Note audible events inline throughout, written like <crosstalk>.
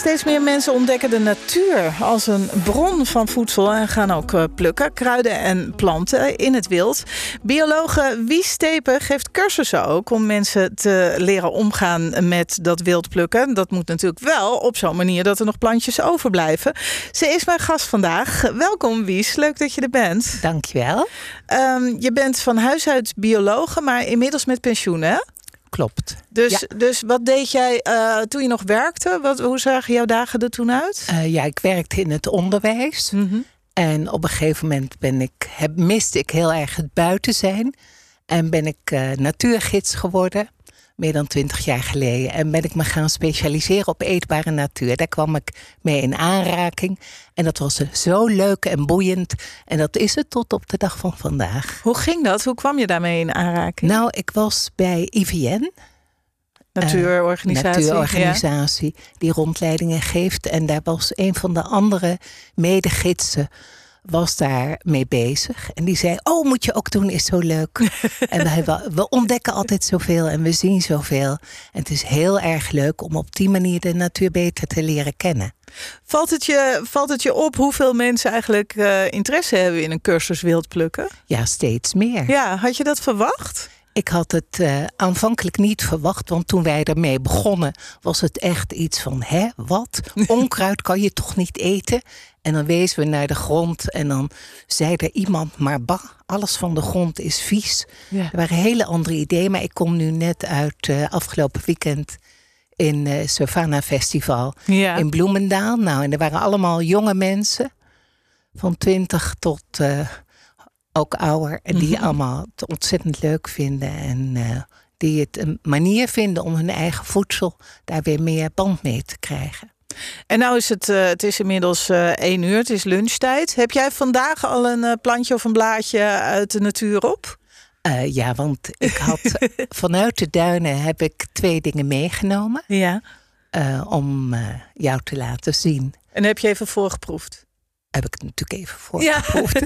Steeds meer mensen ontdekken de natuur als een bron van voedsel en gaan ook eh, plukken, kruiden en planten in het wild. Biologe Wies Stepen geeft cursussen ook om mensen te leren omgaan met dat wild plukken. Dat moet natuurlijk wel op zo'n manier dat er nog plantjes overblijven. Ze is mijn gast vandaag. Welkom Wies, leuk dat je er bent. Dankjewel. Um, je bent van huis uit biologe, maar inmiddels met pensioen hè? Klopt. Dus, dus wat deed jij uh, toen je nog werkte? Wat, hoe zagen jouw dagen er toen uit? Uh, ja, ik werkte in het onderwijs. Mhm. En op een gegeven moment ben ik, heb, miste ik heel erg het buiten zijn. En ben ik uh, natuurgids geworden meer dan twintig jaar geleden. En ben ik me gaan specialiseren op eetbare natuur. Daar kwam ik mee in aanraking. En dat was zo leuk en boeiend. En dat is het tot op de dag van vandaag. Hoe ging dat? Hoe kwam je daarmee in aanraking? Nou, ik was bij IVN. Natuurorganisatie. Uh, natuurorganisatie ja. die rondleidingen geeft. En daar was een van de andere medegidsen was daar mee bezig. En die zei: Oh, moet je ook doen, is zo leuk. <laughs> en we, we ontdekken altijd zoveel en we zien zoveel. En het is heel erg leuk om op die manier de natuur beter te leren kennen. Valt het je, valt het je op hoeveel mensen eigenlijk uh, interesse hebben in een cursus wildplukken? Ja, steeds meer. Ja, had je dat verwacht? Ik had het uh, aanvankelijk niet verwacht, want toen wij ermee begonnen, was het echt iets van: hè, wat? <laughs> Onkruid kan je toch niet eten? En dan wezen we naar de grond en dan zei er iemand: maar bah, alles van de grond is vies. Ja. Er waren hele andere ideeën, maar ik kom nu net uit uh, afgelopen weekend in uh, Savannah Festival ja. in Bloemendaal. Nou, en er waren allemaal jonge mensen van 20 tot uh, ook ouder. En die Mhm. allemaal het ontzettend leuk vinden. En uh, die het een manier vinden om hun eigen voedsel daar weer meer band mee te krijgen. En nou is het, uh, het is inmiddels uh, één uur, het is lunchtijd. Heb jij vandaag al een plantje of een blaadje uit de natuur op? Uh, ja, want ik had <laughs> vanuit de duinen heb ik twee dingen meegenomen. Ja. Uh, om uh, jou te laten zien. En heb je even voorgeproefd? Heb ik natuurlijk even voorgeproefd.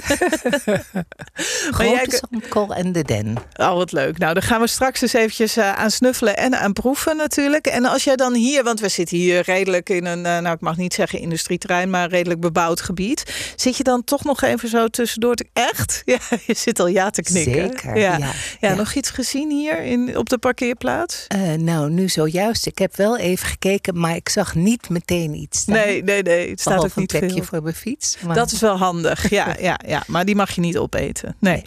Ja. <laughs> <laughs> Grote jij... zandkool en de den. Oh, wat leuk. Nou, daar gaan we straks eens eventjes uh, aan snuffelen en aan proeven natuurlijk. En als jij dan hier, want we zitten hier redelijk in een, uh, nou ik mag niet zeggen industrieterrein, maar redelijk bebouwd gebied. Zit je dan toch nog even zo tussendoor te... Echt? <laughs> Ja, je zit al ja te knikken. Zeker, ja. ja. ja, ja. nog iets gezien hier in, op de parkeerplaats? Uh, nou, nu zojuist. Ik heb wel even gekeken, maar ik zag niet meteen iets staan. Nee, nee, nee. Het staat ook niet een plekje veel. voor mijn fiets. Maar... Dat is wel handig, ja, <laughs> ja, ja. Maar die mag je niet opeten. Nee.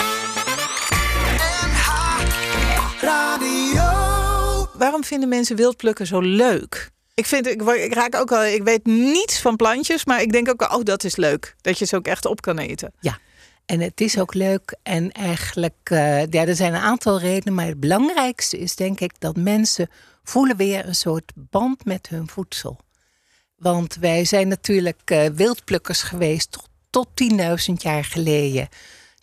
Waarom vinden mensen wildplukken zo leuk? Ik, vind, ik, ik raak ook al, ik weet niets van plantjes, maar ik denk ook, oh, dat is leuk. Dat je ze ook echt op kan eten. Ja, en het is ook leuk. En eigenlijk, uh, ja, er zijn een aantal redenen, maar het belangrijkste is denk ik dat mensen voelen weer een soort band met hun voedsel. Want wij zijn natuurlijk uh, wildplukkers geweest tot, tot 10.000 jaar geleden.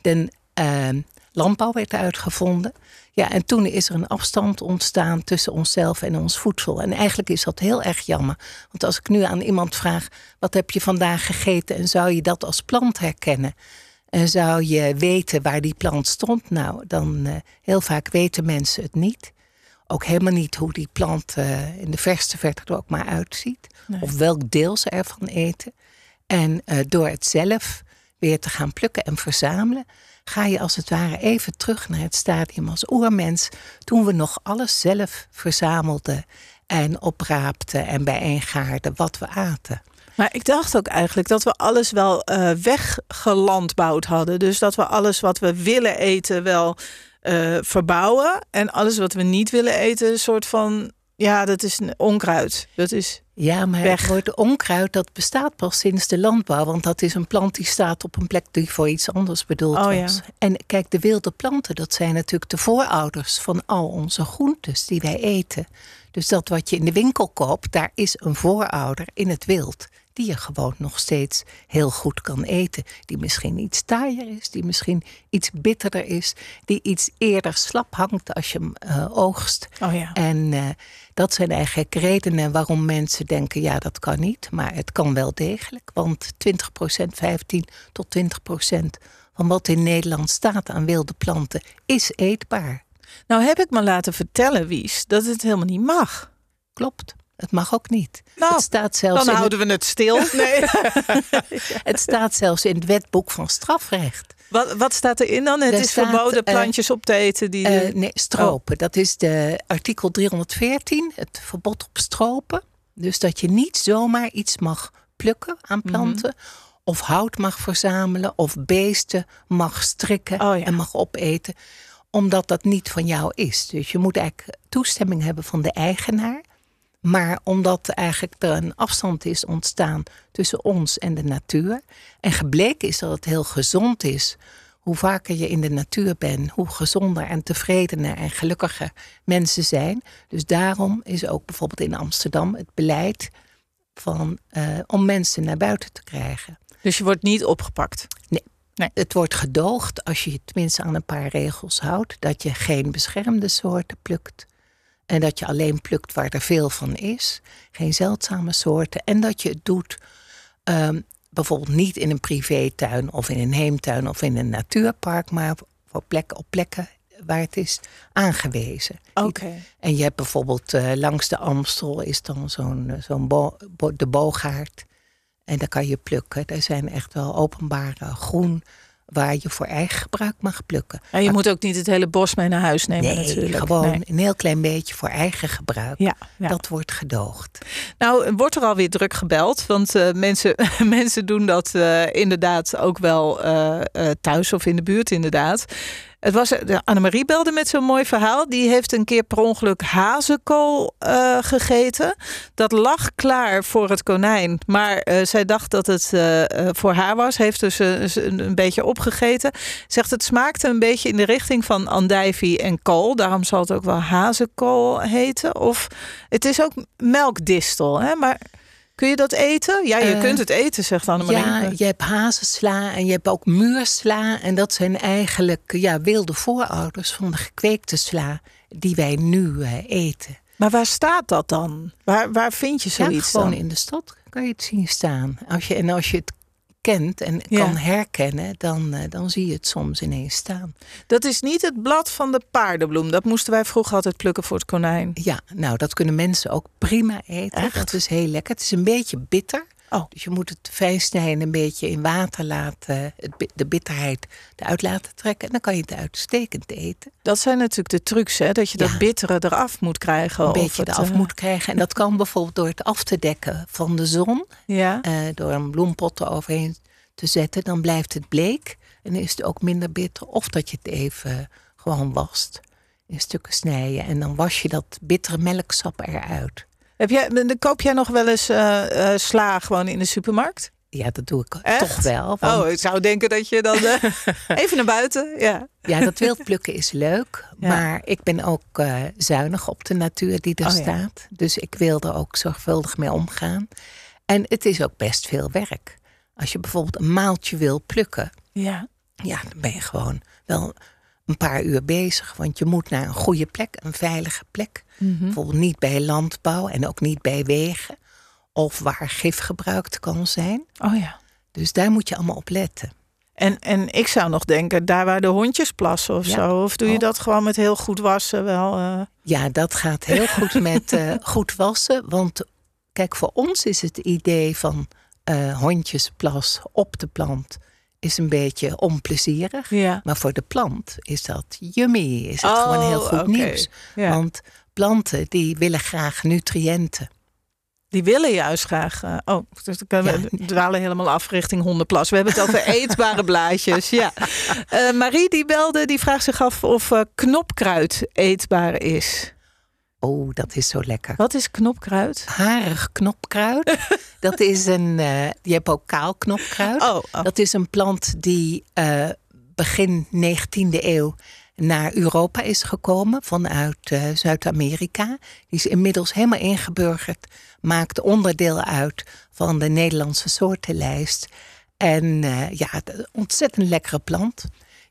De uh, landbouw werd uitgevonden. Ja, en toen is er een afstand ontstaan tussen onszelf en ons voedsel. En eigenlijk is dat heel erg jammer. Want als ik nu aan iemand vraag: wat heb je vandaag gegeten? En zou je dat als plant herkennen? En zou je weten waar die plant stond? Nou, dan uh, heel vaak weten mensen het niet. Ook helemaal niet hoe die plant uh, in de verste verte er ook maar uitziet. Nee. Of welk deel ze ervan eten. En uh, door het zelf weer te gaan plukken en verzamelen, ga je als het ware even terug naar het stadium als oermens. Toen we nog alles zelf verzamelden en opraapten en bijeengaarden wat we aten. Maar ik dacht ook eigenlijk dat we alles wel uh, weggelandbouwd hadden. Dus dat we alles wat we willen eten wel uh, verbouwen. En alles wat we niet willen eten, een soort van. Ja, dat is onkruid. Dat is. Ja, maar weg. het woord onkruid dat bestaat pas sinds de landbouw. Want dat is een plant die staat op een plek die voor iets anders bedoeld oh, was. Ja. En kijk, de wilde planten, dat zijn natuurlijk de voorouders van al onze groentes die wij eten. Dus dat wat je in de winkel koopt, daar is een voorouder in het wild die je gewoon nog steeds heel goed kan eten. Die misschien iets taaier is, die misschien iets bitterder is, die iets eerder slap hangt als je hem uh, oogst. Oh ja. En uh, dat zijn eigenlijk redenen waarom mensen denken: ja, dat kan niet. Maar het kan wel degelijk, want 20%, 15 tot 20% van wat in Nederland staat aan wilde planten is eetbaar. Nou heb ik me laten vertellen, Wies, dat het helemaal niet mag. Klopt. Het mag ook niet. Nou, het staat zelfs dan houden het... we het stil. <laughs> Nee. <laughs> het staat zelfs in het wetboek van strafrecht. Wat, wat staat erin dan? Het is staat, verboden eh, plantjes op te eten die. Eh, nee, stropen. Dat is de artikel 314, het verbod op stropen. Dus dat je niet zomaar iets mag plukken aan planten. Of hout mag verzamelen. Of beesten mag strikken Oh ja. en mag opeten. Omdat dat niet van jou is. Dus je moet eigenlijk toestemming hebben van de eigenaar. Maar omdat eigenlijk er een afstand is ontstaan tussen ons en de natuur. En gebleken is dat het heel gezond is. Hoe vaker je in de natuur bent, hoe gezonder en tevredener en gelukkiger mensen zijn. Dus daarom is ook bijvoorbeeld in Amsterdam het beleid van, eh, om mensen naar buiten te krijgen. Dus je wordt niet opgepakt. Het wordt gedoogd als je je tenminste aan een paar regels houdt. Dat je geen beschermde soorten plukt. En dat je alleen plukt waar er veel van is. Geen zeldzame soorten. En dat je het doet ehm, bijvoorbeeld niet in een privétuin of in een heemtuin of in een natuurpark. Maar voor plekken, op plekken waar het is aangewezen. Oké. En je hebt bijvoorbeeld eh, langs de Amstel is dan zo'n eh, zo'n bo- bo- de boogaard. En daar kan je plukken. Daar zijn echt wel openbare groen waar je voor eigen gebruik mag plukken. En je moet ook niet het hele bos mee naar huis nemen nee, natuurlijk. gewoon Nee. een heel klein beetje voor eigen gebruik. Ja, ja. Dat wordt gedoogd. Nou, wordt er alweer druk gebeld. Want eh, mensen, <laughs> mensen doen dat eh, inderdaad ook wel eh, thuis of in de buurt inderdaad. Het was, de Annemarie belde met zo'n mooi verhaal. Die heeft een keer per ongeluk hazenkool eh, gegeten. Dat lag klaar voor het konijn. Maar eh, zij dacht dat het eh, eh, voor haar was. Heeft dus eh, een, een beetje opgegeten. Zegt het smaakte een beetje in de richting van andijvie en kool. Daarom zal het ook wel hazenkool heten. Of het is ook melkdistel. Hè? Maar kun je dat eten? Ja, je Eh, kunt het eten, zegt Annemarie. Ja, je hebt hazensla en je hebt ook muursla. En dat zijn eigenlijk ja, wilde voorouders van de gekweekte sla die wij nu eh, eten. Maar waar staat dat dan? Waar, waar vind je Ja, zoiets gewoon dan? in de stad kan je het zien staan. Als je, en als je het kent en Ja. kan herkennen, dan, eh, dan zie je het soms ineens staan. Dat is niet het blad van de paardenbloem. Dat moesten wij vroeger altijd plukken voor het konijn. Ja, nou, dat kunnen mensen ook prima eten. Echt? Dat is heel lekker. Het is een beetje bitter. Oh. Dus je moet het fijn een beetje in water laten, de bitterheid eruit laten trekken. En dan kan je het uitstekend eten. Dat zijn natuurlijk de trucs, hè? Dat je dat bittere eraf moet krijgen. Een beetje het, eraf eh, moet krijgen. En dat kan bijvoorbeeld door het af te dekken van de zon. Ja. eh, door een bloempot eroverheen te zetten. Dan blijft het bleek en is het ook minder bitter. Of dat je het even gewoon wast. In stukken snijden. En dan was je dat bittere melksap eruit. Heb jij, dan koop jij nog wel eens eh, eh, sla gewoon in de supermarkt? Ja, dat doe ik Echt? toch wel. Want Oh, ik zou denken dat je dan eh, <laughs> even naar buiten. Ja. Ja, dat wild plukken is leuk. <laughs> Ja. Maar ik ben ook zuinig op de natuur die er Oh ja. staat. Dus ik wil er ook zorgvuldig mee omgaan. En het is ook best veel werk. Als je bijvoorbeeld een maaltje wil plukken, ja. ja, dan ben je gewoon wel een paar uur bezig. Want je moet naar een goede plek, een veilige plek. Mhm. Bijvoorbeeld niet bij landbouw en ook niet bij wegen. Of waar gif gebruikt kan zijn. Oh ja. Dus daar moet je allemaal op letten. En, en ik zou nog denken, daar waar de hondjes plassen of Ja. zo. Of doe je Oh. dat gewoon met heel goed wassen wel? eh, Ja, dat gaat heel goed <laughs> met eh, goed wassen. Want kijk, voor ons is het idee van eh, hondjesplas op de plant is een beetje onplezierig. ja. Maar voor de plant is dat yummy. Is het Oh, gewoon heel goed nieuws. Ja. Want planten die willen graag nutriënten. Die willen juist graag. eh, oh, dus dan kunnen we Ja. <laughs> dwalen helemaal af richting hondenplas. We hebben het over <laughs> eetbare blaadjes. Ja. Eh, Marie die belde, die vraagt zich af of eh, knopkruid eetbaar is. Oh, dat is zo lekker. Wat is knopkruid? Harig knopkruid. <laughs> dat is een. eh, je hebt ook kaal knopkruid. Oh, oh. Dat is een plant die eh, begin 19e eeuw naar Europa is gekomen vanuit uh, Zuid-Amerika. Die is inmiddels helemaal ingeburgerd, maakt onderdeel uit van de Nederlandse soortenlijst. En uh, ja, ontzettend lekkere plant.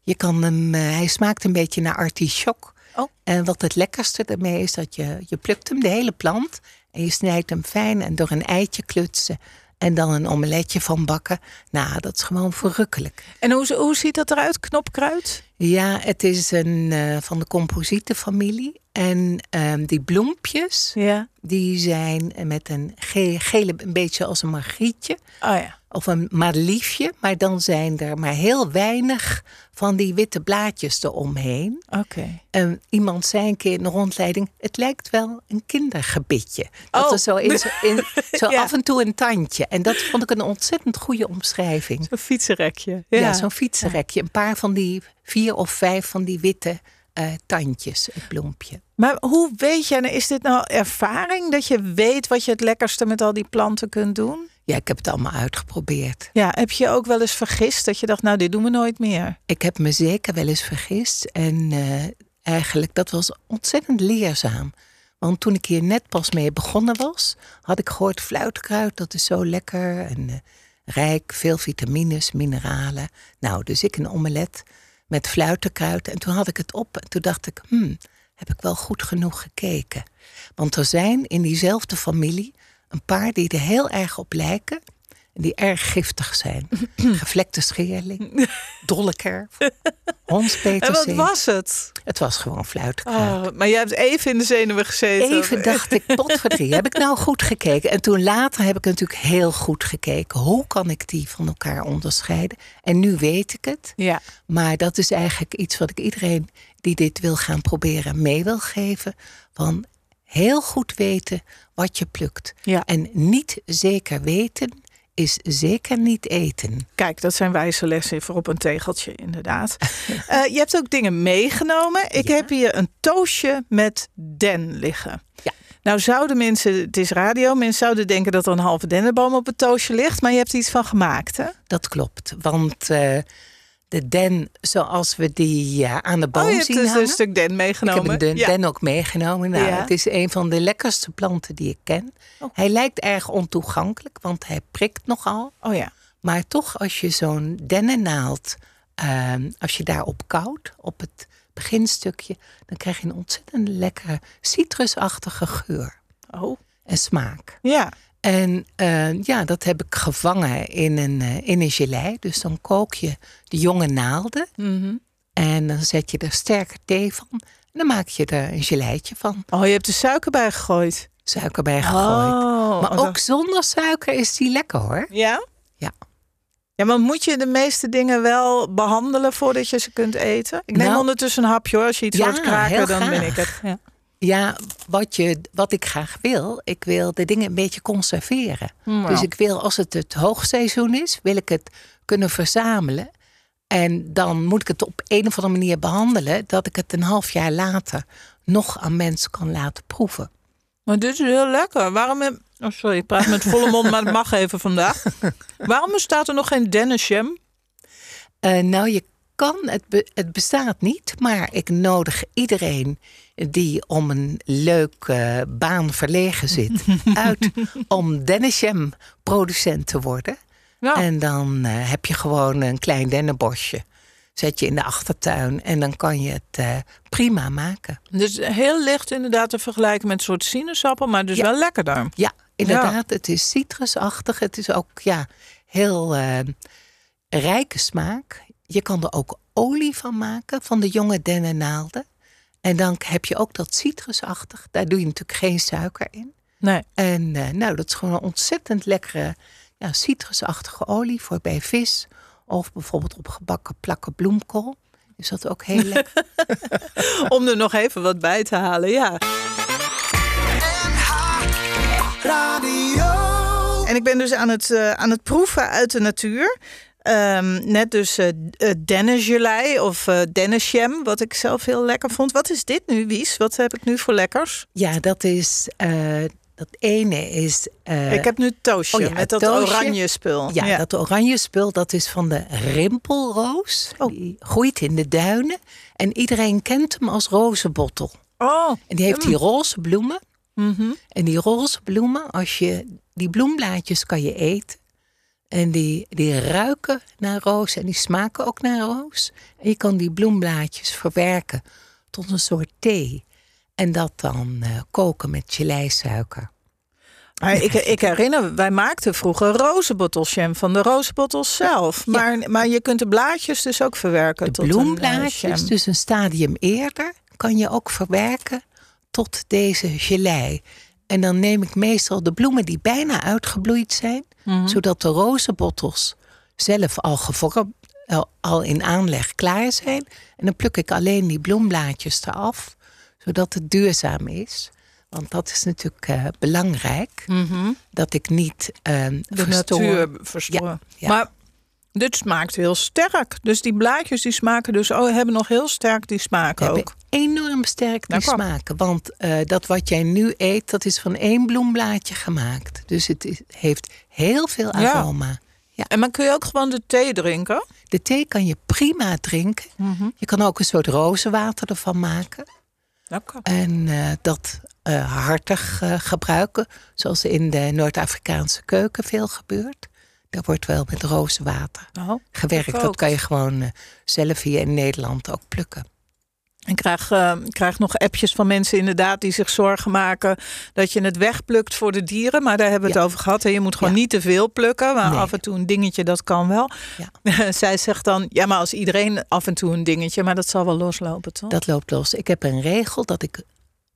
Je kan hem, uh, hij smaakt een beetje naar artichok. Oh. En wat het lekkerste ermee is, dat je, je plukt hem, de hele plant. En je snijdt hem fijn en door een eitje klutsen. En dan een omeletje van bakken. Nou, dat is gewoon verrukkelijk. En hoe, hoe ziet dat eruit, knopkruid? Ja, het is een, uh, van de composietenfamilie. En um, die bloempjes, ja. die zijn met een ge gele, een beetje als een margrietje. Oh ja. Of een madeliefje, maar dan zijn er maar heel weinig van die witte blaadjes eromheen. Oké. Okay. En iemand zei een keer in de rondleiding: het lijkt wel een kindergebitje. Dat oh. er zo, in, in, <laughs> zo ja. af en toe een tandje. En dat vond ik een ontzettend goede omschrijving. Zo'n fietsenrekje. Ja, ja zo'n fietsenrekje. Een paar van die, vier of vijf van die witte uh, tandjes, het bloempje. Maar hoe weet je, en is dit nou ervaring dat je weet wat je het lekkerste met al die planten kunt doen? Ja, ik heb het allemaal uitgeprobeerd. Ja, heb je ook wel eens vergist dat je dacht, nou, dit doen we nooit meer? Ik heb me zeker wel eens vergist. En uh, eigenlijk, dat was ontzettend leerzaam. Want toen ik hier net pas mee begonnen was, had ik gehoord fluitkruid, dat is zo lekker en uh, rijk, veel vitamines, mineralen. Nou, dus ik een omelet met fluitenkruid. En toen had ik het op en toen dacht ik, hmm, heb ik wel goed genoeg gekeken. Want er zijn in diezelfde familie een paar die er heel erg op lijken. Die erg giftig zijn. <clears throat> Gevlekte scheerling, <laughs> dollekerf, hondspeterzee. En wat was het? Het was gewoon fluitkruid. Oh, maar jij hebt even in de zenuwen gezeten. Even dacht ik, <laughs> potverdrie, heb ik nou goed gekeken? En toen later heb ik natuurlijk heel goed gekeken. Hoe kan ik die van elkaar onderscheiden? En nu weet ik het. Ja. Maar dat is eigenlijk iets wat ik iedereen die dit wil gaan proberen mee wil geven. Van heel goed weten wat je plukt. Ja. En niet zeker weten is zeker niet eten. Kijk, dat zijn wijze lessen voor op een tegeltje, inderdaad. uh, <laughs> je hebt ook dingen meegenomen. Ik Ja. heb hier een toastje met den liggen. Ja. Nou zouden mensen, het is radio, mensen zouden denken dat er een halve dennenboom op het toastje ligt, maar je hebt er iets van gemaakt, hè? Dat klopt, want uh, de den zoals we die ja, aan de boom oh, je hebt zien dus hangen. een stuk den Ik meegenomen. heb de ja. den ook meegenomen. Nou, Ja. Het is een van de lekkerste planten die ik ken. Oh. Hij lijkt erg ontoegankelijk, want hij prikt nogal. Oh ja. Maar toch, als je zo'n dennennaald, ehm, als je daarop koudt, op het beginstukje, dan krijg je een ontzettend lekkere citrusachtige geur Oh. en smaak. Ja. En eh, ja, dat heb ik gevangen in een, eh, in een gelei. Dus dan kook je de jonge naalden Mhm. en dan zet je er sterke thee van. En dan maak je er een geleitje van. Oh, je hebt er suiker bij gegooid. Suiker bij gegooid. Oh, maar oh, ook zonder suiker is die lekker hoor. Ja? Ja. Ja, maar moet je de meeste dingen wel behandelen voordat je ze kunt eten? Ik neem Nou, ondertussen een hapje hoor. Als je iets ja, hoort kraken, dan ben ik het. Ja. Ja, wat, je, wat ik graag wil, ik wil de dingen een beetje conserveren. Nou. Dus ik wil, als het het hoogseizoen is, wil ik het kunnen verzamelen. En dan moet ik het op een of andere manier behandelen, dat ik het een half jaar later nog aan mensen kan laten proeven. Maar dit is heel lekker. Waarom... heb- Oh, sorry, ik praat met volle mond, maar het mag even vandaag. <laughs> Waarom bestaat er nog geen dennisjam? Eh, nou, je kan, het, be- het bestaat niet, maar ik nodig iedereen die om een leuke baan verlegen zit <laughs> uit om Dennisjam producent te worden. Ja. En dan eh, heb je gewoon een klein dennenbosje. Zet je in de achtertuin en dan kan je het eh, prima maken. Dus heel licht inderdaad te vergelijken met een soort sinaasappel, maar dus Ja. wel lekkerder. Ja, inderdaad. Het is citrusachtig. Het is ook ja, heel eh, rijke smaak. Je kan er ook olie van maken, van de jonge dennennaalden. En dan heb je ook dat citrusachtig. Daar doe je natuurlijk geen suiker in. Nee. En eh, nou, dat is gewoon een ontzettend lekkere ja, citrusachtige olie voor bij vis. Of bijvoorbeeld op gebakken plakken bloemkool. Is dat ook heel lekker. <laughs> <laughs> Om er nog even wat bij te halen, ja. En ik ben dus aan het, eh, aan het proeven uit de natuur. Ehm, net dus eh uh, dennisgelei of eh dennisjam, wat ik zelf heel lekker vond. Wat is dit nu, Wies? Wat heb ik nu voor lekkers? Ja, dat is eh Dat ene is... eh, Ik heb nu toosje oh ja, met dat toosje. oranje spul. ja, dat oranje spul, dat is van de rimpelroos. Oh. Die groeit in de duinen. En iedereen kent hem als rozenbottel. Oh, En die heeft die roze bloemen. mhm. En die roze bloemen, als je die bloemblaadjes kan je eten. En die, die ruiken naar roos en die smaken ook naar roos. En je kan die bloemblaadjes verwerken tot een soort thee. En dat dan eh, koken met geleisuiker. Maar ik, ik herinner, wij maakten vroeger rozenbottelsham van de rozenbottels zelf. Maar, maar je kunt de blaadjes dus ook verwerken De tot een eh, bloemblaadjes, jam. dus een stadium eerder, kan je ook verwerken tot deze gelei. En dan neem ik meestal de bloemen die bijna uitgebloeid zijn, Mhm. zodat de rozenbottels zelf al gevormd, al- in aanleg klaar zijn. En dan pluk ik alleen die bloemblaadjes eraf, zodat het duurzaam is. Want dat is natuurlijk eh, belangrijk, Mhm. dat ik niet eh, de verstoor. natuur verstoren. ja. Maar dit smaakt heel sterk. Dus die blaadjes die smaken dus, oh, hebben nog heel sterk die smaak hebben ook. enorm sterk die Nou, smaken. Want eh, dat wat jij nu eet, dat is van één bloemblaadje gemaakt. Dus het is- heeft heel veel Ja. aroma. En dan kun je ook gewoon de thee drinken. De thee kan je prima drinken. Mhm. Je kan ook een soort rozenwater ervan maken. Lekker. En eh, dat eh, hartig gebruiken. Zoals in de Noord-Afrikaanse keuken veel gebeurt. Daar wordt wel met rozenwater Nou, gewerkt. ik ook. Dat kan je gewoon eh, zelf hier in Nederland ook plukken. Ik krijg, eh, ik krijg nog appjes van mensen inderdaad die zich zorgen maken dat je het wegplukt voor de dieren. Maar daar hebben we Ja. het over gehad. En je moet gewoon Ja. niet te veel plukken. Maar Nee. af en toe een dingetje, dat kan wel. <laughs> Zij zegt dan, ja maar als iedereen af en toe een dingetje. Maar dat zal wel loslopen toch? Dat loopt los. Ik heb een regel dat ik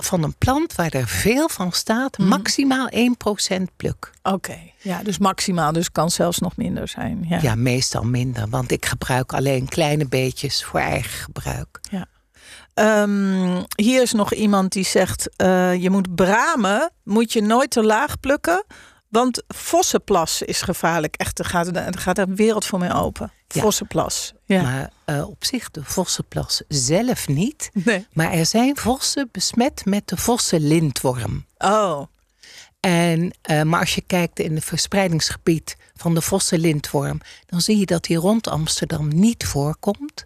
van een plant waar er veel van staat, Mhm. maximaal 1% pluk. Oké, ja dus maximaal. Dus kan zelfs nog minder zijn. Ja. Ja. meestal minder, want ik gebruik alleen kleine beetjes voor eigen gebruik. Ehm, hier is nog iemand die zegt, eh, je moet bramen, moet je nooit te laag plukken. Want vossenplas is gevaarlijk. Echt, er gaat, er gaat een wereld voor mij open. Ja. Vossenplas. Ja. Maar eh, op zich de vossenplas zelf niet. Nee. Maar er zijn vossen besmet met de vossenlintworm. Oh, En, eh, maar als je kijkt in het verspreidingsgebied van de vossenlintworm, dan zie je dat die rond Amsterdam niet voorkomt.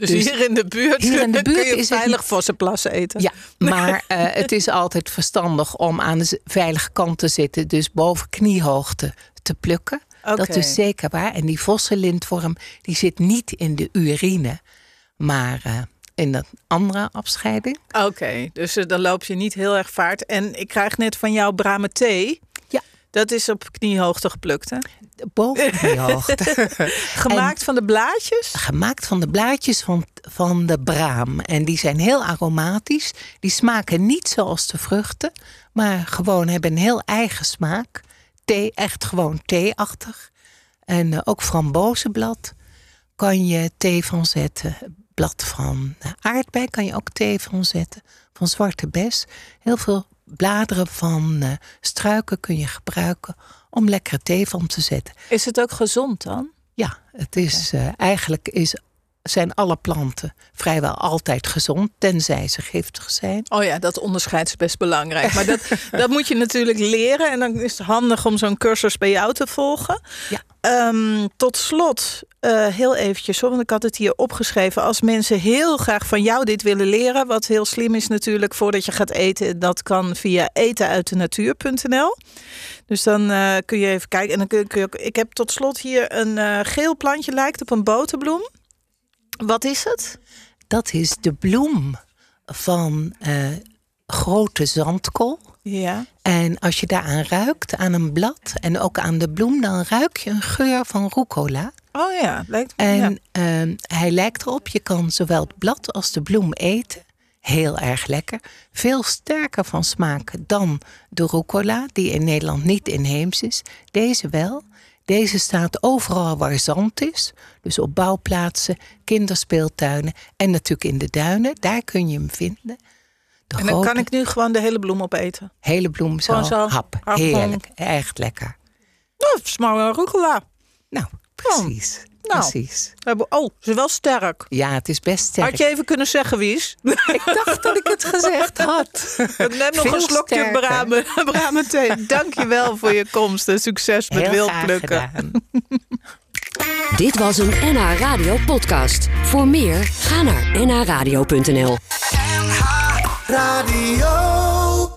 Dus, Dus hier in de buurt, hier in de buurt <laughs> kun je is het veilig niet- vossenplas eten. Ja, maar eh, het is altijd verstandig om aan de veilige kant te zitten, dus boven kniehoogte te plukken. Dat is zeker waar. En die vossenlintworm die zit niet in de urine, maar eh, in een andere afscheiding. Oké, dus eh, dan loop je niet heel erg vaart. En ik krijg net van jou brame thee. Dat is op kniehoogte geplukt, hè? Boven <laughs> kniehoogte. Gemaakt van de blaadjes? Gemaakt van de blaadjes van, van de braam. En die zijn heel aromatisch. Die smaken niet zoals de vruchten, maar gewoon hebben een heel eigen smaak. Thee, echt gewoon theeachtig. En eh, ook frambozenblad kan je thee van zetten. Blad van eh, aardbei kan je ook thee van zetten. Van zwarte bes. Heel veel bladeren van eh, struiken kun je gebruiken om lekkere thee van te zetten. Is het ook gezond dan? Ja, het is eh, eigenlijk is, zijn alle planten vrijwel altijd gezond, tenzij ze giftig zijn. Oh ja, dat onderscheid is best belangrijk. Maar dat, <laughs> dat moet je natuurlijk leren. En dan is het handig om zo'n cursus bij jou te volgen. Ja. Ehm, tot slot, eh, heel eventjes, hoor, want ik had het hier opgeschreven. Als mensen heel graag van jou dit willen leren, wat heel slim is natuurlijk voordat je gaat eten, dat kan via etenuitdenatuur.nl. Dus dan eh, kun je even kijken. En dan kun, kun je ook, ik heb tot slot hier een eh, geel plantje, lijkt op een boterbloem. Wat is het? Dat is de bloem van eh, grote zandkool. Ja. En als je daaraan ruikt, aan een blad en ook aan de bloem, dan ruik je een geur van rucola. Oh ja, lijkt me. En ja. ehm, hij lijkt erop, je kan zowel het blad als de bloem eten. Heel erg lekker. Veel sterker van smaak dan de rucola, die in Nederland niet inheems is. Deze wel. Deze staat overal waar zand is. Dus op bouwplaatsen, kinderspeeltuinen en natuurlijk in de duinen. Daar kun je hem vinden. De En dan grote, kan ik nu gewoon de hele bloem opeten. hele bloem zo, hap. Heerlijk. Echt lekker. Oh, smaak rucola. Nou, precies. Nou, Precies. we hebben- oh, ze is wel sterk. Ja, het is best sterk. Had je even kunnen zeggen, Wies? <laughs> Ik dacht dat ik het gezegd had. <laughs> Net nog Veel een slokje bramen, <laughs> bramen thee. Dank je wel voor je komst en succes met Heel wild graag plukken. gedaan. Dit was een NH Radio podcast. Voor meer, ga naar nhradio.nl. Radio.